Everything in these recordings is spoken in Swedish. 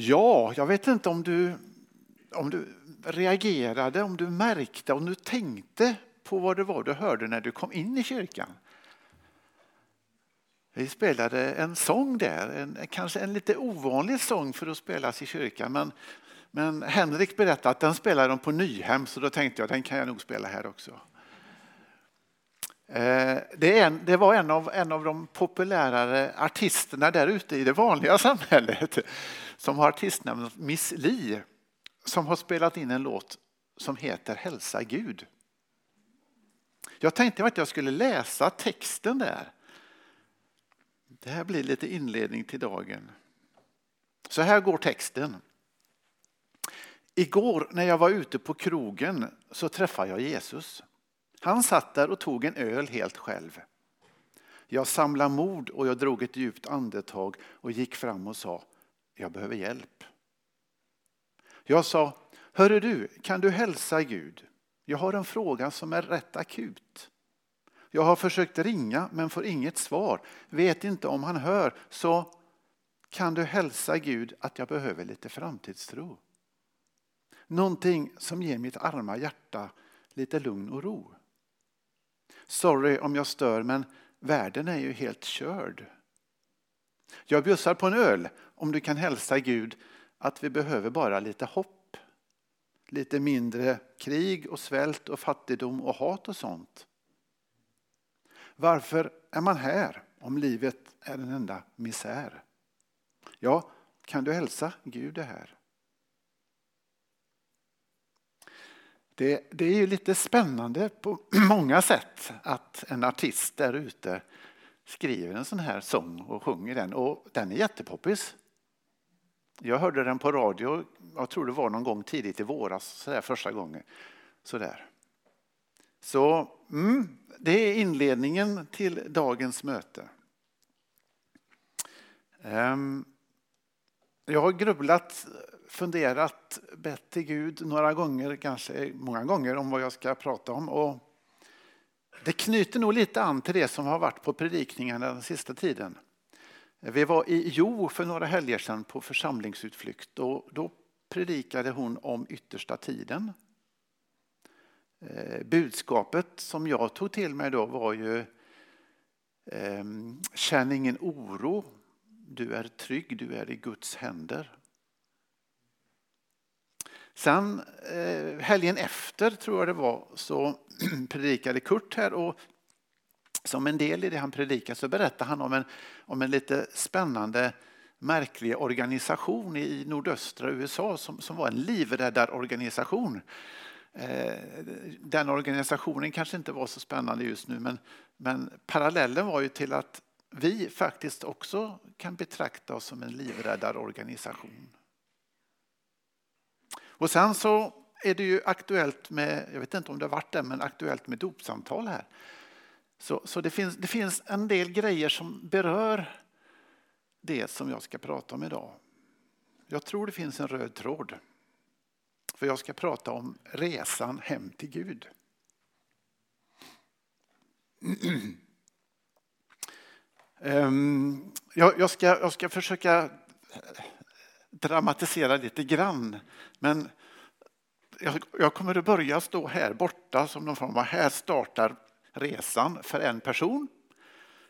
Ja, jag vet inte om du, om du reagerade, om du märkte, om du tänkte på vad det var du hörde när du kom in i kyrkan. Vi spelade en sång där, en, kanske en lite ovanlig sång för att spelas i kyrkan. Men, men Henrik berättade att den spelade de på Nyhem så då tänkte jag den kan jag nog spela här också. Eh, det, en, det, var en av, en av de populärare artisterna där ute i det vanliga samhället som har artistnamnet Miss Li som har spelat in en låt som heter Hälsa Gud. Jag tänkte att jag skulle läsa texten där. Det här blir lite inledning till dagen. Så här går texten. Igår när jag var ute på krogen så träffade jag Jesus. Han satt där och tog en öl helt själv. Jag samlade mod och jag drog ett djupt andetag och gick fram och sa, jag behöver hjälp. Jag sa, hörru du, kan du hälsa Gud? Jag har en fråga som är rätt akut. Jag har försökt ringa men får inget svar. Vet inte om han hör. Så kan du hälsa Gud att jag behöver lite framtidstro. Någonting som ger mitt arma hjärta lite lugn och ro. Sorry om jag stör men världen är ju helt körd. Jag bjussar på en öl om du kan hälsa Gud att vi behöver bara lite hopp. Lite mindre krig och svält och fattigdom och hat och sånt. Varför är man här om livet är en enda misär? Ja, kan du hälsa Gud det här? Det, det, är ju lite spännande på många sätt att en artist där ute skriver en sån här sång och sjunger den. Och den är jättepoppis. Jag hörde den på radio, jag tror det var någon gång tidigt i våras, så där första gången. Så, där. så mm, det är inledningen till dagens möte. Ehm, jag har grubblat, funderat, bett till Gud några gånger, kanske många gånger om vad jag ska prata om. Och det knyter nog lite an till det som har varit på predikningarna den sista tiden. Vi var i Jo för några helger sedan på församlingsutflykt och då predikade hon om yttersta tiden. Eh, budskapet som jag tog till mig då var ju ehm, Känn ingen oro, du är trygg, du är i Guds händer. Sen eh, helgen efter, tror jag det var, så predikade Kurt här och som en del i det han predikade så berättade han om en, om en lite spännande märklig organisation i nordöstra USA som, som var en livräddarorganisation. Eh, den organisationen kanske inte var så spännande just nu men, men parallellen var ju till att vi faktiskt också kan betrakta oss som en livräddarorganisation. Och sen så är det ju aktuellt med, jag vet inte om det har varit det, men aktuellt med dopsamtal här. Så, så det, finns, det finns en del grejer som berör det som jag ska prata om idag. Jag tror det finns en röd tråd. För jag ska prata om resan hem till Gud. Ehm, jag ska, jag ska försöka dramatisera lite grann. Men jag kommer att börja stå här borta som någon form av här startar resan för en person.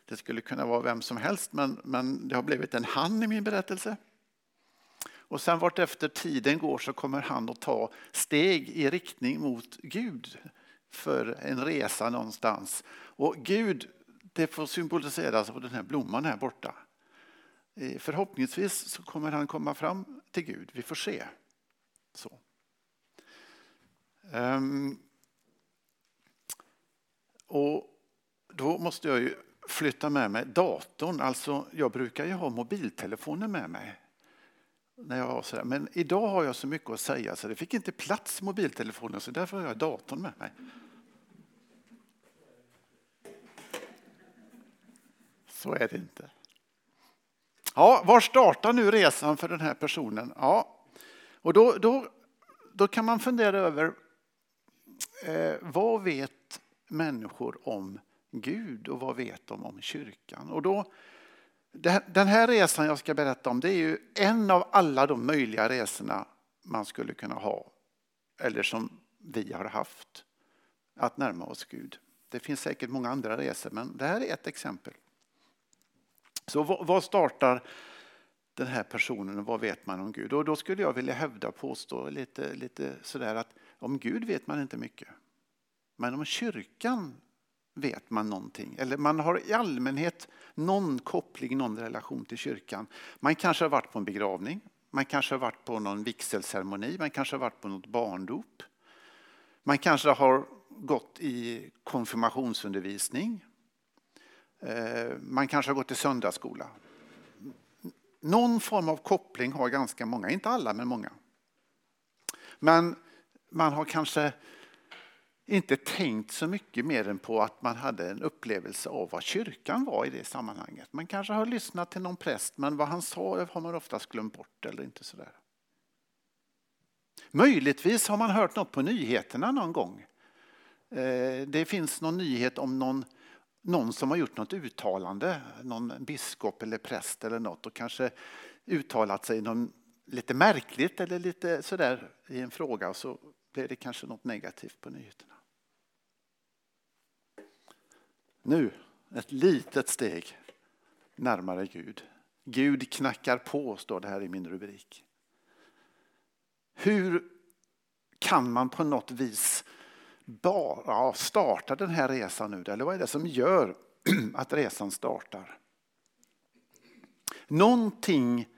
Det skulle kunna vara vem som helst men, men det har blivit en han i min berättelse. Och sen vart efter tiden går så kommer han att ta steg i riktning mot Gud för en resa någonstans. Och Gud, det får symboliseras av den här blomman här borta. Förhoppningsvis så kommer han komma fram till Gud, vi får se. Så. Um, och då måste jag ju flytta med mig datorn. Alltså, jag brukar ju ha mobiltelefonen med mig. När jag har sådär. Men idag har jag så mycket att säga så det fick inte plats mobiltelefonen så därför har jag datorn med mig. Så är det inte. Ja, var startar nu resan för den här personen? Ja, och då, då, då kan man fundera över eh, vad vet människor om Gud och vad vet de om kyrkan? Och då Den här resan jag ska berätta om det är ju en av alla de möjliga resorna man skulle kunna ha. Eller som vi har haft. Att närma oss Gud. Det finns säkert många andra resor men det här är ett exempel. Så vad startar den här personen och vad vet man om Gud? Och då skulle jag vilja hävda och påstå lite, lite sådär att om Gud vet man inte mycket. Men om kyrkan vet man någonting. Eller man har i allmänhet någon koppling, någon relation till kyrkan. Man kanske har varit på en begravning, man kanske har varit på någon vigselceremoni, man kanske har varit på något barndop. Man kanske har gått i konfirmationsundervisning. Eh, man kanske har gått i söndagsskola. Någon form av koppling har ganska många, inte alla men många. Men man har kanske inte tänkt så mycket mer än på att man hade en upplevelse av vad kyrkan var i det sammanhanget. Man kanske har lyssnat till någon präst men vad han sa har man oftast glömt bort eller inte sådär. Möjligtvis har man hört något på nyheterna någon gång. Eh, det finns någon nyhet om någon, någon som har gjort något uttalande, någon biskop eller präst eller något och kanske uttalat sig någon, lite märkligt eller lite sådär i en fråga och så blir det kanske något negativt på nyheterna. Nu, ett litet steg närmare Gud. Gud knackar på, står det här i min rubrik. Hur kan man på något vis bara starta den här resan nu? Eller vad är det som gör att resan startar? Någonting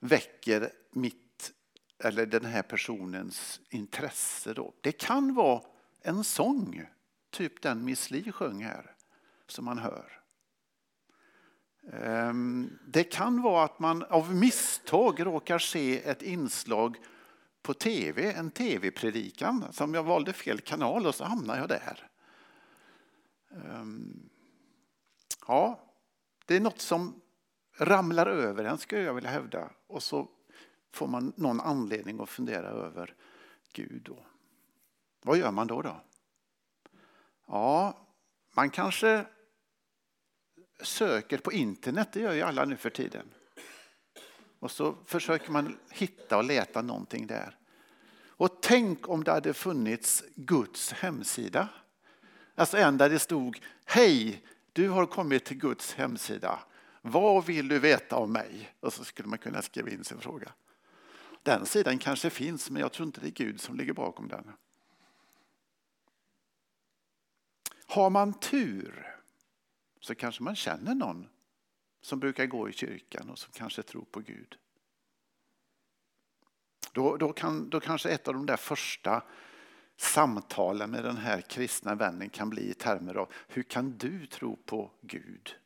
väcker mitt eller den här personens intresse. Då. Det kan vara en sång, typ den Miss Li sjöng här som man hör. Ehm, det kan vara att man av misstag råkar se ett inslag på tv, en tv-predikan, som jag valde fel kanal och så hamnade jag där. Ehm, ja, det är något som ramlar över en skulle jag vilja hävda och så får man någon anledning att fundera över Gud. Då. Vad gör man då? då? Ja, man kanske söker på internet, det gör ju alla nu för tiden. Och så försöker man hitta och leta någonting där. Och tänk om det hade funnits Guds hemsida. Alltså en där det stod Hej, du har kommit till Guds hemsida. Vad vill du veta om mig? Och så skulle man kunna skriva in sin fråga. Den sidan kanske finns, men jag tror inte det är Gud som ligger bakom den. Har man tur så kanske man känner någon som brukar gå i kyrkan och som kanske tror på Gud. Då, då, kan, då kanske ett av de där första samtalen med den här kristna vännen kan bli i termer av hur kan du tro på Gud?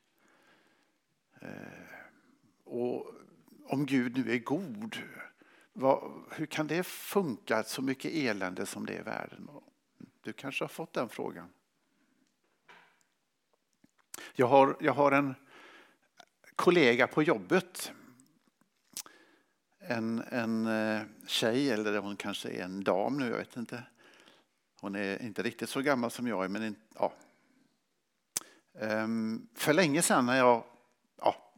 Eh, och om Gud nu är god, vad, hur kan det funka så mycket elände som det är i världen? Du kanske har fått den frågan. Jag har, jag har en kollega på jobbet. En, en eh, tjej, eller hon kanske är en dam nu, jag vet inte. Hon är inte riktigt så gammal som jag är, men ja. Ehm, för länge sedan när jag, ja,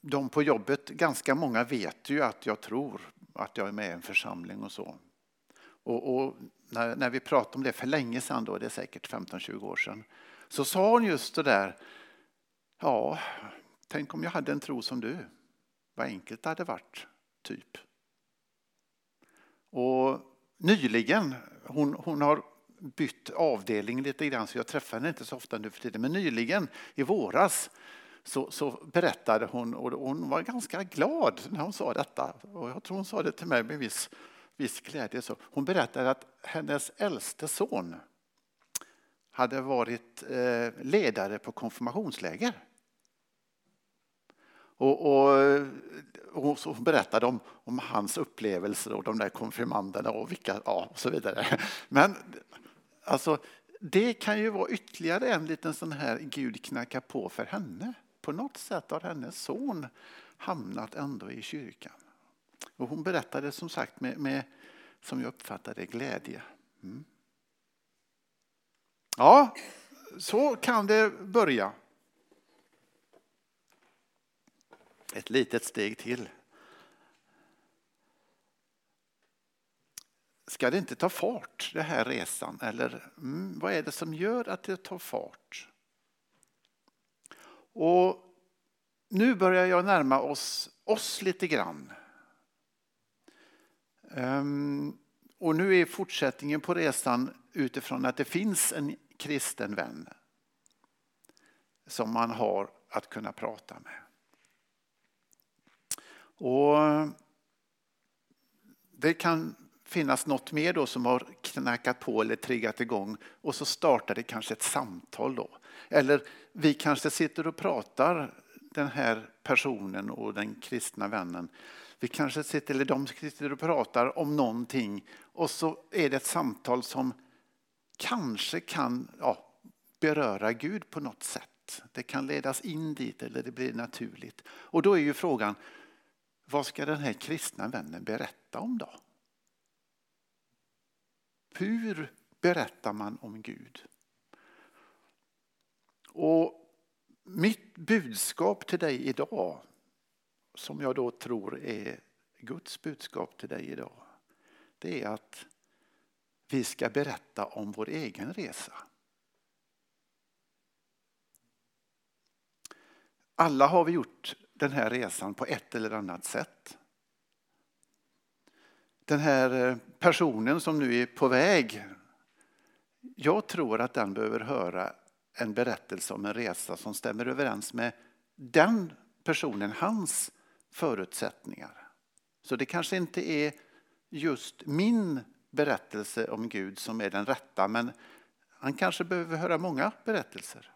de på jobbet, ganska många vet ju att jag tror att jag är med i en församling och så. Och, och när, när, vi pratade om det för länge sedan, då, det är säkert 15-20 år sedan, så sa hon just det där, ja, tänk om jag hade en tro som du. Vad enkelt det hade varit, typ. Och nyligen, hon, hon har bytt avdelning lite grann så jag träffar henne inte så ofta nu för tiden. Men nyligen i våras så, så, berättade hon och hon var ganska glad när hon sa detta. Och jag tror hon sa det till mig med viss, viss glädje. Så hon berättade att hennes äldste son hade varit eh, ledare på konfirmationsläger. Och, och, eh, och så berättade om, om hans upplevelser och de där konfirmanderna och vilka, ja, och så vidare. Men alltså, det kan ju vara ytterligare en liten sån här Gud knackar på för henne. På något sätt har hennes son hamnat ändå i kyrkan. Och hon berättade som sagt med, med som jag uppfattade glädje. Mm. Ja, så kan det börja. Ett litet steg till. Ska det inte ta fart, den här resan? Eller mm, vad är det som gör att det tar fart? Och nu börjar jag närma oss oss lite grann. Um, och nu är fortsättningen på resan utifrån att det finns en kristen vän som man har att kunna prata med. Och Det kan finnas något mer då som har knackat på eller triggat igång och så startar det kanske ett samtal då. Eller vi kanske sitter och pratar den här personen och den kristna vännen. Vi kanske sitter, eller de sitter och pratar om någonting och så är det ett samtal som kanske kan ja, beröra Gud på något sätt. Det kan ledas in dit eller det blir naturligt. Och då är ju frågan, vad ska den här kristna vännen berätta om då? Hur berättar man om Gud? Och mitt budskap till dig idag, som jag då tror är Guds budskap till dig idag, det är att vi ska berätta om vår egen resa. Alla har vi gjort den här resan på ett eller annat sätt. Den här eh, personen som nu är på väg, jag tror att den behöver höra en berättelse om en resa som stämmer överens med den personen, hans förutsättningar. Så det kanske inte är just min berättelse om Gud som är den rätta, men han kanske behöver höra många berättelser.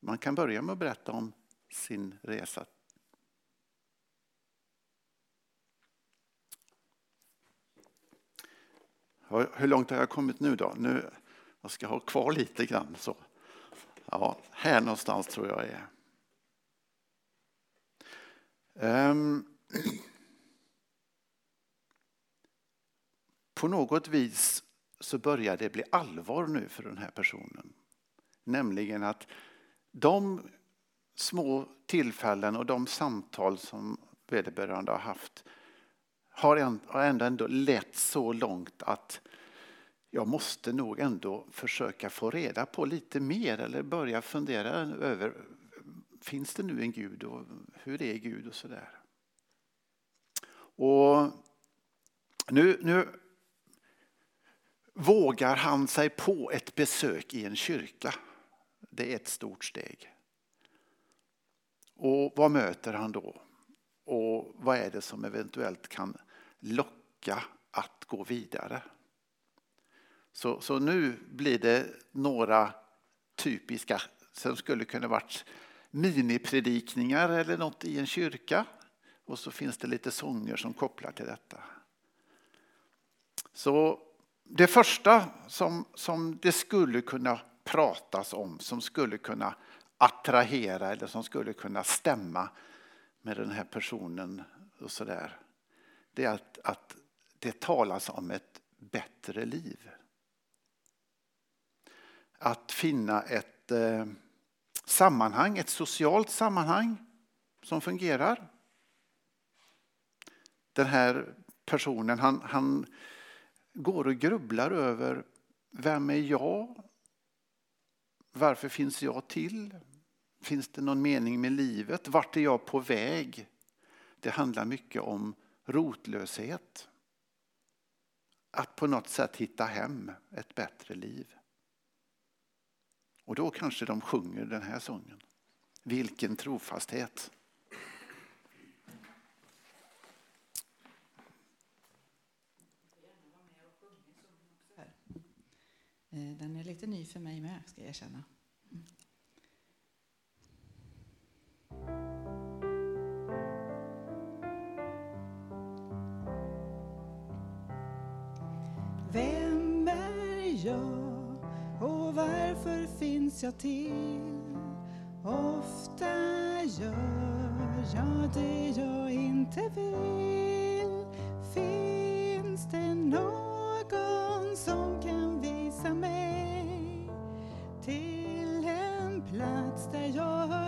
Man kan börja med att berätta om sin resa. Hur långt har jag kommit nu då? Nu, jag ska ha kvar lite grann. Så. Ja, här någonstans tror jag är. Um, på något vis så börjar det bli allvar nu för den här personen. Nämligen att de små tillfällen och de samtal som vederbörande har haft har ändå, ändå lett så långt att jag måste nog ändå försöka få reda på lite mer eller börja fundera över finns det nu en Gud och hur är Gud och sådär. Och nu, nu vågar han sig på ett besök i en kyrka. Det är ett stort steg. Och vad möter han då? Och vad är det som eventuellt kan locka att gå vidare? Så, så nu blir det några typiska som skulle kunna varit minipredikningar eller något i en kyrka. Och så finns det lite sånger som kopplar till detta. Så det första som, som det skulle kunna pratas om, som skulle kunna attrahera eller som skulle kunna stämma med den här personen och så där, det är att, att det talas om ett bättre liv. Att finna ett eh, sammanhang, ett socialt sammanhang som fungerar. Den här personen han, han går och grubblar över vem är jag? Varför finns jag till? Finns det någon mening med livet? Vart är jag på väg? Det handlar mycket om rotlöshet. Att på något sätt hitta hem, ett bättre liv. Och då kanske de sjunger den här sången. Vilken trofasthet. Eh, den är lite ny för mig med, ska jag erkänna. Vem är jag och varför finns jag till? Ofta gör jag det jag inte vill. Finns det någon som mig till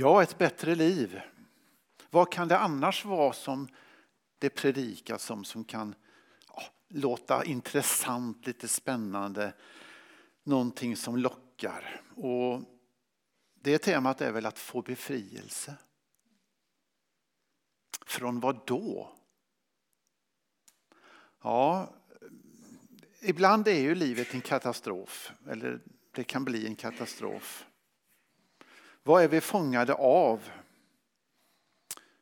Ja, ett bättre liv. Vad kan det annars vara som det predikas om som kan ja, låta intressant, lite spännande, någonting som lockar? Och det temat är väl att få befrielse. Från vad då? Ja, ibland är ju livet en katastrof, eller det kan bli en katastrof. Vad är vi fångade av?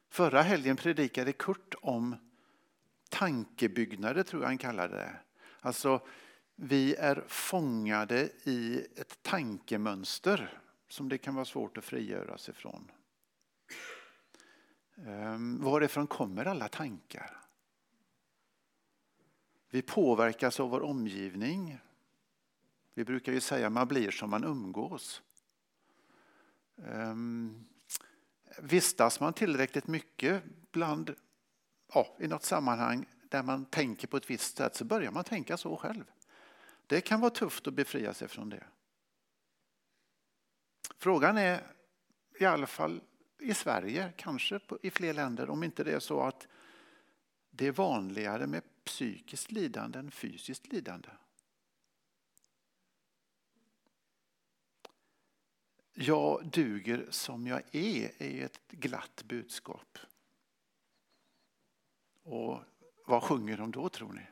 Förra helgen predikade Kurt om tankebyggnader, tror jag han kallade det. Alltså, vi är fångade i ett tankemönster som det kan vara svårt att frigöra sig från. Ehm, varifrån kommer alla tankar? Vi påverkas av vår omgivning. Vi brukar ju säga att man blir som man umgås. Ehm, vistas man tillräckligt mycket bland, ja, i något sammanhang där man tänker på ett visst sätt så börjar man tänka så själv. Det kan vara tufft att befria sig från det. Frågan är, i alla fall i Sverige, kanske i fler länder, om inte det är så att det är vanligare med psykiskt lidande än fysiskt lidande. Jag duger som jag är är ett glatt budskap. Och vad sjunger de då tror ni?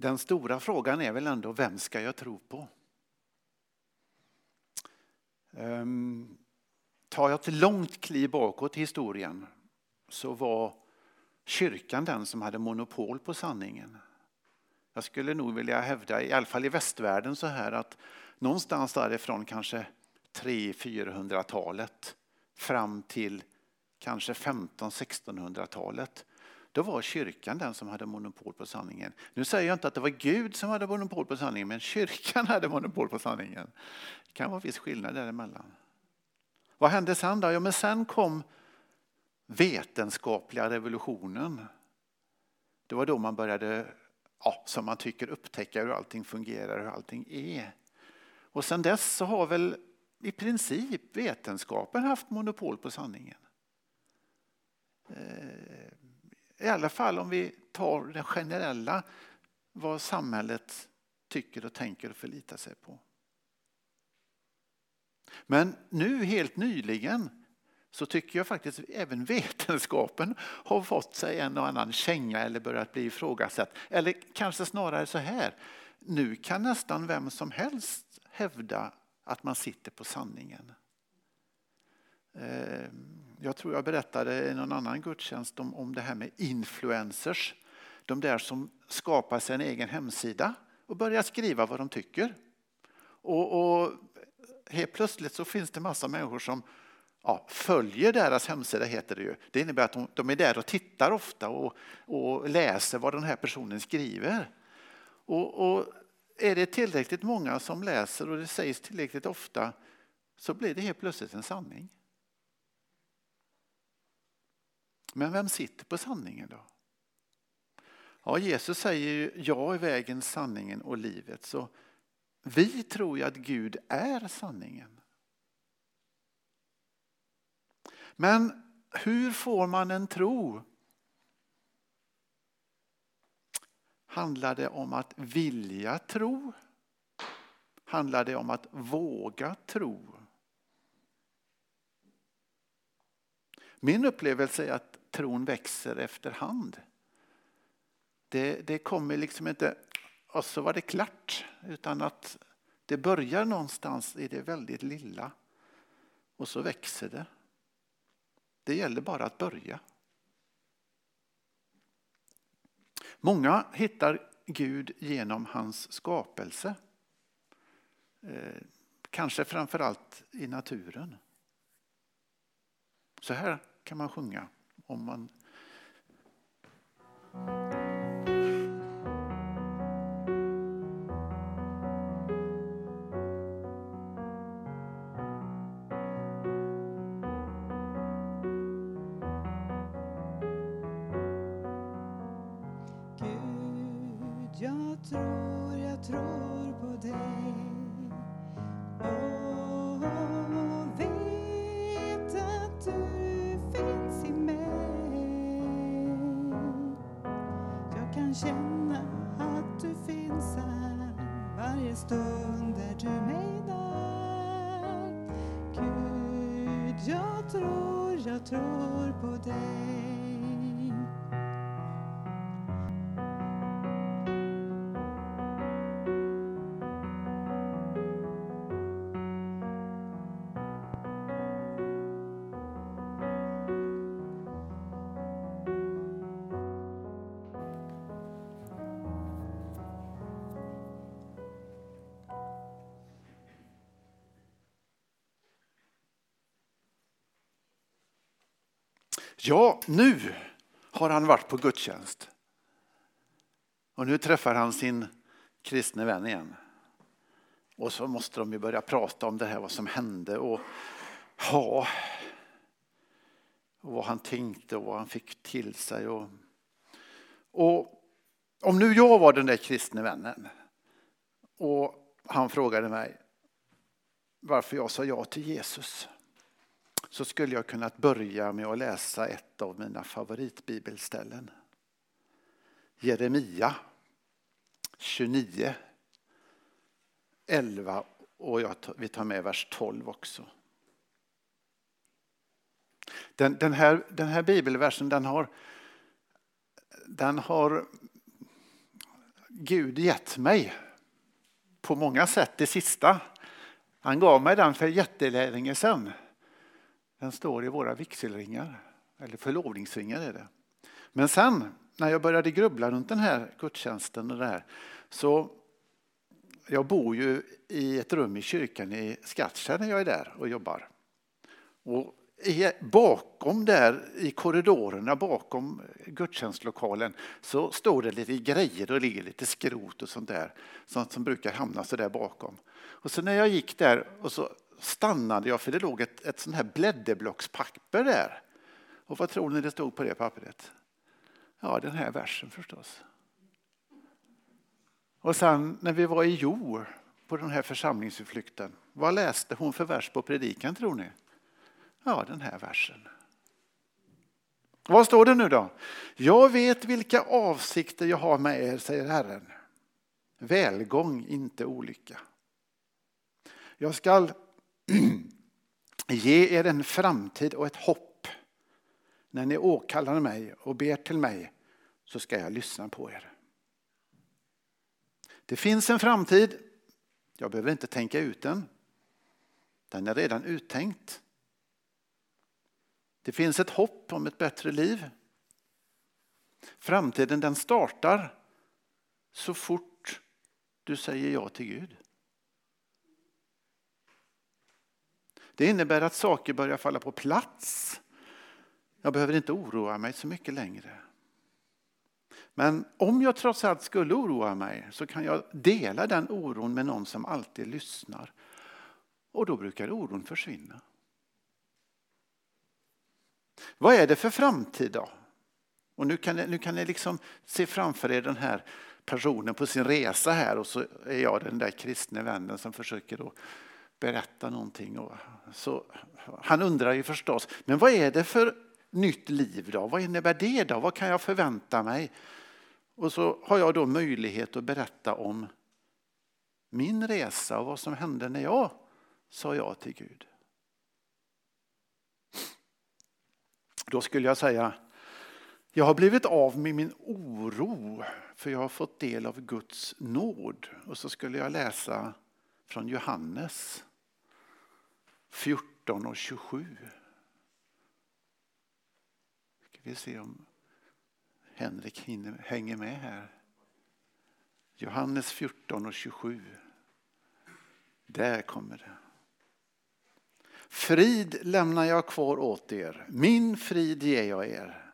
Den stora frågan är väl ändå vem ska jag tro på? Um, tar jag ett långt kliv bakåt i historien så var kyrkan den som hade monopol på sanningen. Jag skulle nog vilja hävda, i alla fall i västvärlden, så här att någonstans därifrån kanske 300-400-talet fram till kanske 1500-1600-talet då var kyrkan den som hade monopol på sanningen. Nu säger jag inte att det var Gud som hade monopol på sanningen, men kyrkan hade monopol på sanningen. Det kan vara viss skillnad däremellan. Vad hände sen då? Ja, men sen kom vetenskapliga revolutionen. Det var då man började, ja, som man tycker, upptäcka hur allting fungerar, hur allting är. Och sen dess så har väl i princip vetenskapen haft monopol på sanningen. Eh, i alla fall om vi tar det generella, vad samhället tycker och tänker och förlitar sig på. Men nu helt nyligen så tycker jag faktiskt även vetenskapen har fått sig en och annan känga eller börjat bli ifrågasatt. Eller kanske snarare så här, nu kan nästan vem som helst hävda att man sitter på sanningen. Eh, jag tror jag berättade i någon annan gudstjänst om, om det här med influencers. De där som skapar sig en egen hemsida och börjar skriva vad de tycker. Och, och helt plötsligt så finns det massa människor som ja, följer deras hemsida, heter det ju. Det innebär att de, de är där och tittar ofta och, och, läser vad den här personen skriver. Och, och är det tillräckligt många som läser och det sägs tillräckligt ofta så blir det helt plötsligt en sanning. Men vem sitter på sanningen då? Ja, Jesus säger ju, jag är vägen, sanningen och livet. Så vi tror ju att Gud är sanningen. Men hur får man en tro? Handlar det om att vilja tro? handlar det om att våga tro. Min upplevelse är att tron växer efterhand. Det, det kommer liksom inte och så var det klart utan att det börjar någonstans i det väldigt lilla och så växer det. Det gäller bara att börja. Många hittar Gud genom hans skapelse. Eh, kanske framförallt i naturen. Så här kan man sjunga om man Gud, jag tror, jag tror på dig. tror, jag tror på dig. Ja, nu har han varit på gudstjänst. Och nu träffar han sin kristne vän igen. Och så måste de ju börja prata om det här, vad som hände och ja, och vad han tänkte och vad han fick till sig. Och, och om nu jag var den där kristne vännen och han frågade mig varför jag sa ja till Jesus så skulle jag kunnat börja med att läsa ett av mina favoritbibelställen. Jeremia 29, 11 och jag, vi tar med vers 12 också. Den, den, här, den här bibelversen den har, den har Gud gett mig på många sätt det sista. Han gav mig den för jättelänge sedan. Den står i våra vigselringar, eller förlovningsringar är det. Men sen när jag började grubbla runt den här gudstjänsten och det här, så jag bor ju i ett rum i kyrkan i Skattkärr när jag är där och jobbar. Och bakom där i korridorerna bakom gudstjänstlokalen så står det lite grejer och ligger lite skrot och sånt där. Sånt som brukar hamna så där bakom. Och så när jag gick där och så stannade jag för det låg ett, ett sånt här blädderblockspapper där. Och vad tror ni det stod på det pappret? Ja, den här versen förstås. Och sen när vi var i Jo på den här församlingsutflykten, vad läste hon för vers på predikan tror ni? Ja, den här versen. Vad står det nu då? Jag vet vilka avsikter jag har med er, säger Herren. Välgång, inte olycka. Jag skall Ge er en framtid och ett hopp. När ni åkallar mig och ber till mig så ska jag lyssna på er. Det finns en framtid. Jag behöver inte tänka ut den. Den är redan uttänkt. Det finns ett hopp om ett bättre liv. Framtiden den startar så fort du säger ja till Gud. Det innebär att saker börjar falla på plats. Jag behöver inte oroa mig så mycket längre. Men om jag trots allt skulle oroa mig så kan jag dela den oron med någon som alltid lyssnar. Och då brukar oron försvinna. Vad är det för framtid då? Och nu kan, ni, nu kan ni liksom se framför er den här personen på sin resa här och så är jag den där kristne vännen som försöker då berätta någonting. Och så, han undrar ju förstås, men vad är det för nytt liv då? Vad innebär det då? Vad kan jag förvänta mig? Och så har jag då möjlighet att berätta om min resa och vad som hände när jag sa ja till Gud. Då skulle jag säga, jag har blivit av med min oro för jag har fått del av Guds nåd. Och så skulle jag läsa från Johannes 14 och 27. Ska vi se om Henrik hänger med här. Johannes 14 och 27. Där kommer det. Frid lämnar jag kvar åt er, min frid ger jag er.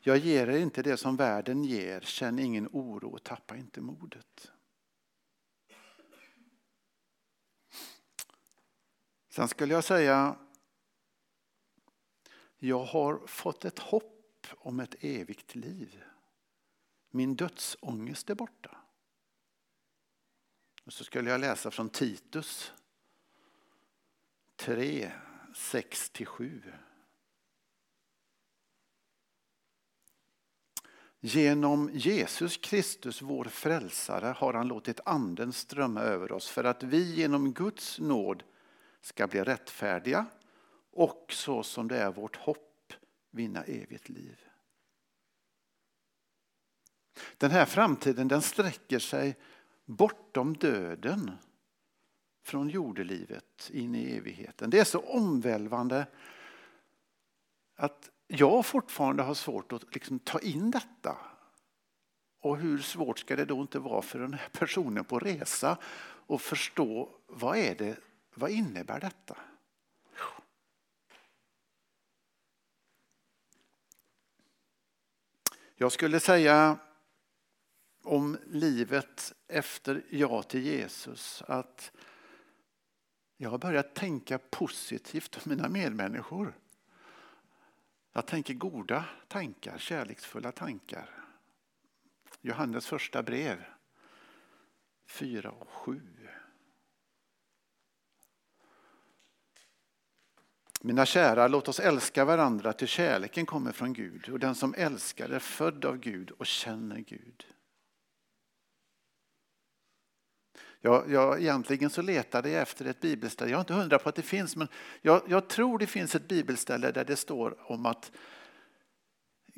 Jag ger er inte det som världen ger, känn ingen oro och tappa inte modet. Sen skulle jag säga, jag har fått ett hopp om ett evigt liv. Min dödsångest är borta. Och så skulle jag läsa från Titus 3, 6-7. Genom Jesus Kristus, vår frälsare, har han låtit anden strömma över oss för att vi genom Guds nåd ska bli rättfärdiga och så som det är vårt hopp vinna evigt liv. Den här framtiden den sträcker sig bortom döden från jordelivet in i evigheten. Det är så omvälvande att jag fortfarande har svårt att liksom ta in detta. Och hur svårt ska det då inte vara för den här personen på resa att förstå vad är det, vad innebär detta? Jag skulle säga om livet efter ja till Jesus att jag har börjat tänka positivt om mina medmänniskor. Jag tänker goda tankar, kärleksfulla tankar. Johannes första brev 4 och 7. Mina kära, låt oss älska varandra till kärleken kommer från Gud och den som älskar är född av Gud och känner Gud. Jag, jag, egentligen så letade jag efter ett bibelställe, jag är inte hundra på att det finns, men jag, jag tror det finns ett bibelställe där det står om att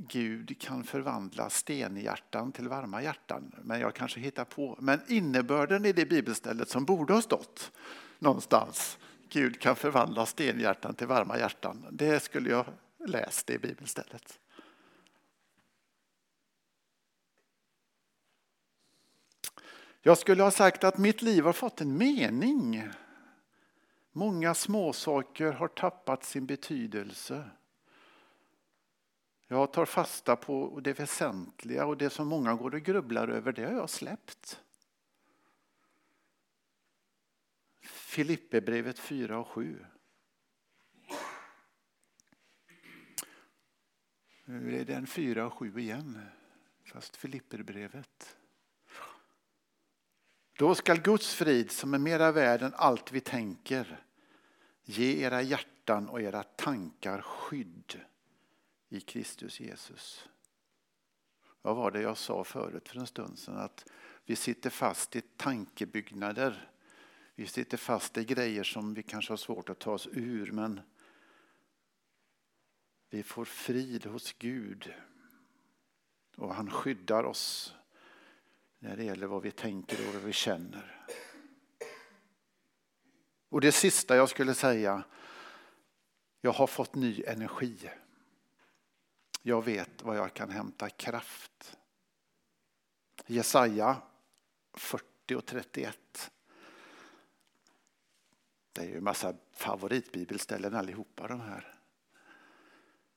Gud kan förvandla stenhjärtan till varma hjärtan. Men jag kanske hittar på. Men innebörden i det bibelstället som borde ha stått någonstans. Gud kan förvandla stenhjärtan till varma hjärtan. Det skulle jag läst i bibelstället. Jag skulle ha sagt att mitt liv har fått en mening. Många småsaker har tappat sin betydelse. Jag tar fasta på det väsentliga och det som många går och grubblar över, det har jag släppt. Filipperbrevet 4 och 7. Nu är det en 4 och 7 igen, fast Filipperbrevet. Då skall Guds frid som är mera värd än allt vi tänker ge era hjärtan och era tankar skydd i Kristus Jesus. Vad var det jag sa förut för en stund sedan? Att vi sitter fast i tankebyggnader. Vi sitter fast i grejer som vi kanske har svårt att ta oss ur men vi får frid hos Gud och han skyddar oss när det gäller vad vi tänker och vad vi känner. Och det sista jag skulle säga, jag har fått ny energi. Jag vet var jag kan hämta kraft. Jesaja 40 och 31. Det är ju en massa favoritbibelställen allihopa de här.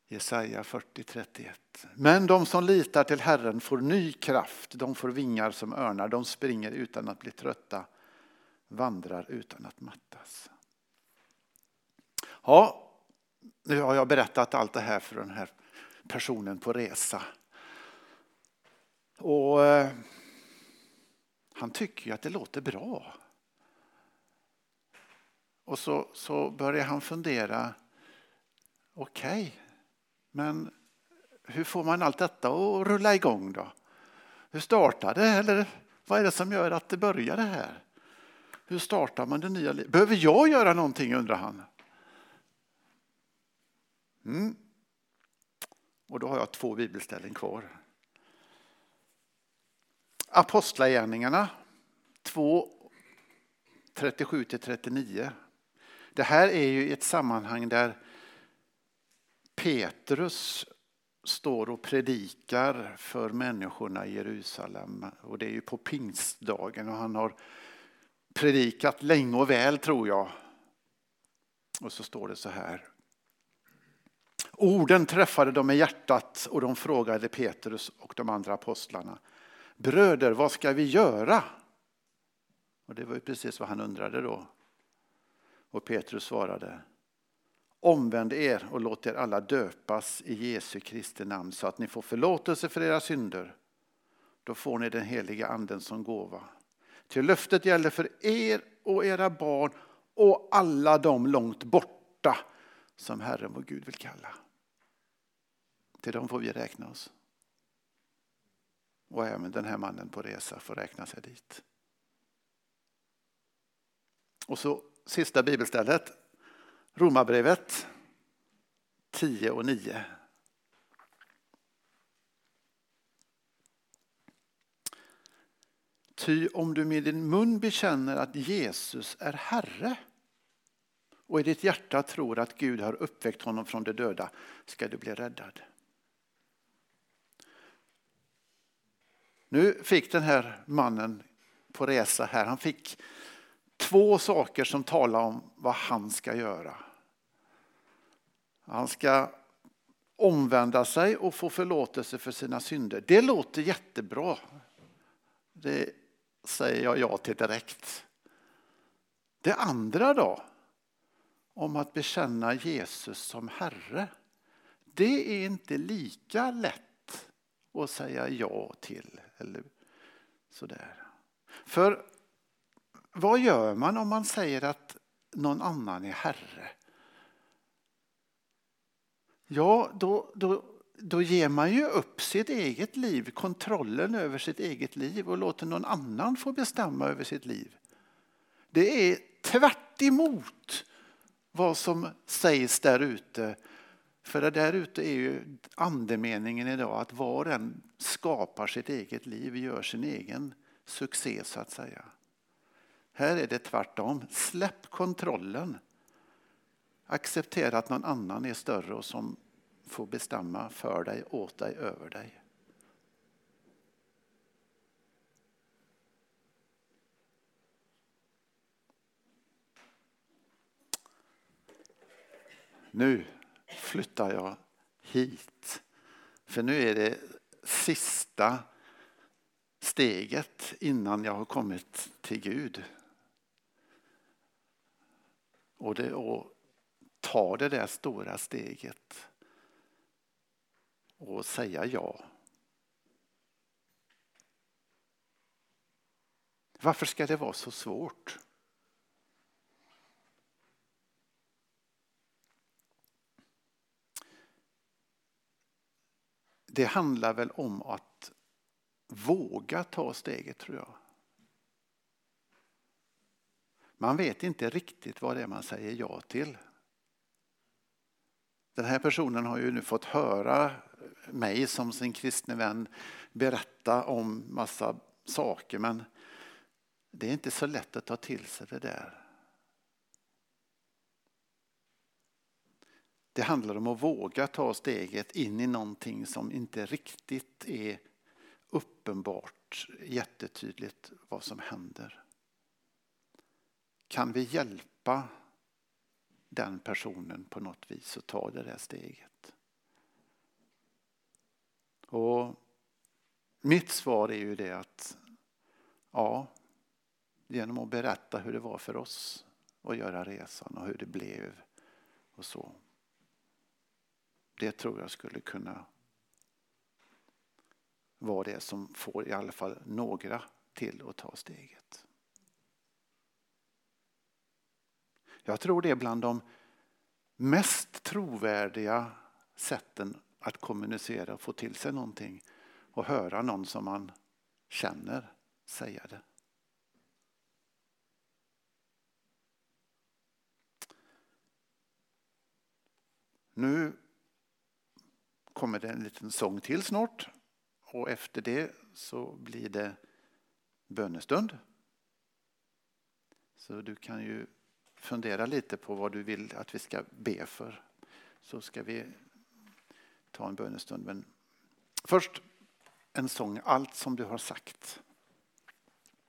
Jesaja 40.31. Men de som litar till Herren får ny kraft, de får vingar som örnar, de springer utan att bli trötta, vandrar utan att mattas. Ja, nu har jag berättat allt det här för den här personen på resa. Och eh, han tycker ju att det låter bra. Och så, så börjar han fundera, okej, okay, men hur får man allt detta att rulla igång då? Hur startar det? Eller vad är det som gör att det börjar det här? Hur startar man det nya livet? Behöver jag göra någonting undrar han. Mm. Och då har jag två bibelställen kvar. Apostlagärningarna 2, 37-39. Det här är ju ett sammanhang där Petrus står och predikar för människorna i Jerusalem. Och det är ju på pingstdagen och han har predikat länge och väl tror jag. Och så står det så här. Orden träffade dem i hjärtat och de frågade Petrus och de andra apostlarna. Bröder, vad ska vi göra? Och det var ju precis vad han undrade då. Och Petrus svarade. Omvänd er och låt er alla döpas i Jesu Kristi namn så att ni får förlåtelse för era synder. Då får ni den heliga anden som gåva. Till löftet gäller för er och era barn och alla de långt borta som Herren vår Gud vill kalla. Till dem får vi räkna oss. Och även den här mannen på resa får räkna sig dit. Och så sista bibelstället, Romarbrevet 10 och 9. Ty om du med din mun bekänner att Jesus är Herre och i ditt hjärta tror att Gud har uppväckt honom från de döda ska du bli räddad. Nu fick den här mannen på resa här, han fick två saker som talar om vad han ska göra. Han ska omvända sig och få förlåtelse för sina synder. Det låter jättebra. Det säger jag ja till direkt. Det andra då, om att bekänna Jesus som Herre. Det är inte lika lätt att säga ja till. Eller sådär. För vad gör man om man säger att någon annan är Herre? Ja, då, då, då ger man ju upp sitt eget liv, kontrollen över sitt eget liv och låter någon annan få bestämma över sitt liv. Det är tvärt emot vad som sägs där ute. För det där ute är ju andemeningen idag att var och en skapar sitt eget liv, gör sin egen succé så att säga. Här är det tvärtom. Släpp kontrollen. Acceptera att någon annan är större och som får bestämma för dig, åt dig, över dig. Nu flyttar jag hit. För nu är det sista steget innan jag har kommit till Gud. Och, det, och ta det där stora steget och säga ja. Varför ska det vara så svårt? Det handlar väl om att våga ta steget tror jag. Man vet inte riktigt vad det är man säger ja till. Den här personen har ju nu fått höra mig som sin kristne vän berätta om massa saker men det är inte så lätt att ta till sig det där. Det handlar om att våga ta steget in i någonting som inte riktigt är uppenbart, jättetydligt vad som händer. Kan vi hjälpa den personen på något vis att ta det där steget? Och mitt svar är ju det att ja, genom att berätta hur det var för oss att göra resan och hur det blev och så. Det tror jag skulle kunna vara det som får i alla fall några till att ta steget. Jag tror det är bland de mest trovärdiga sätten att kommunicera och få till sig någonting och höra någon som man känner säga det. Nu kommer det en liten sång till snart och efter det så blir det bönestund. Så du kan ju fundera lite på vad du vill att vi ska be för. Så ska vi ta en bönestund. Men först en sång, Allt som du har sagt.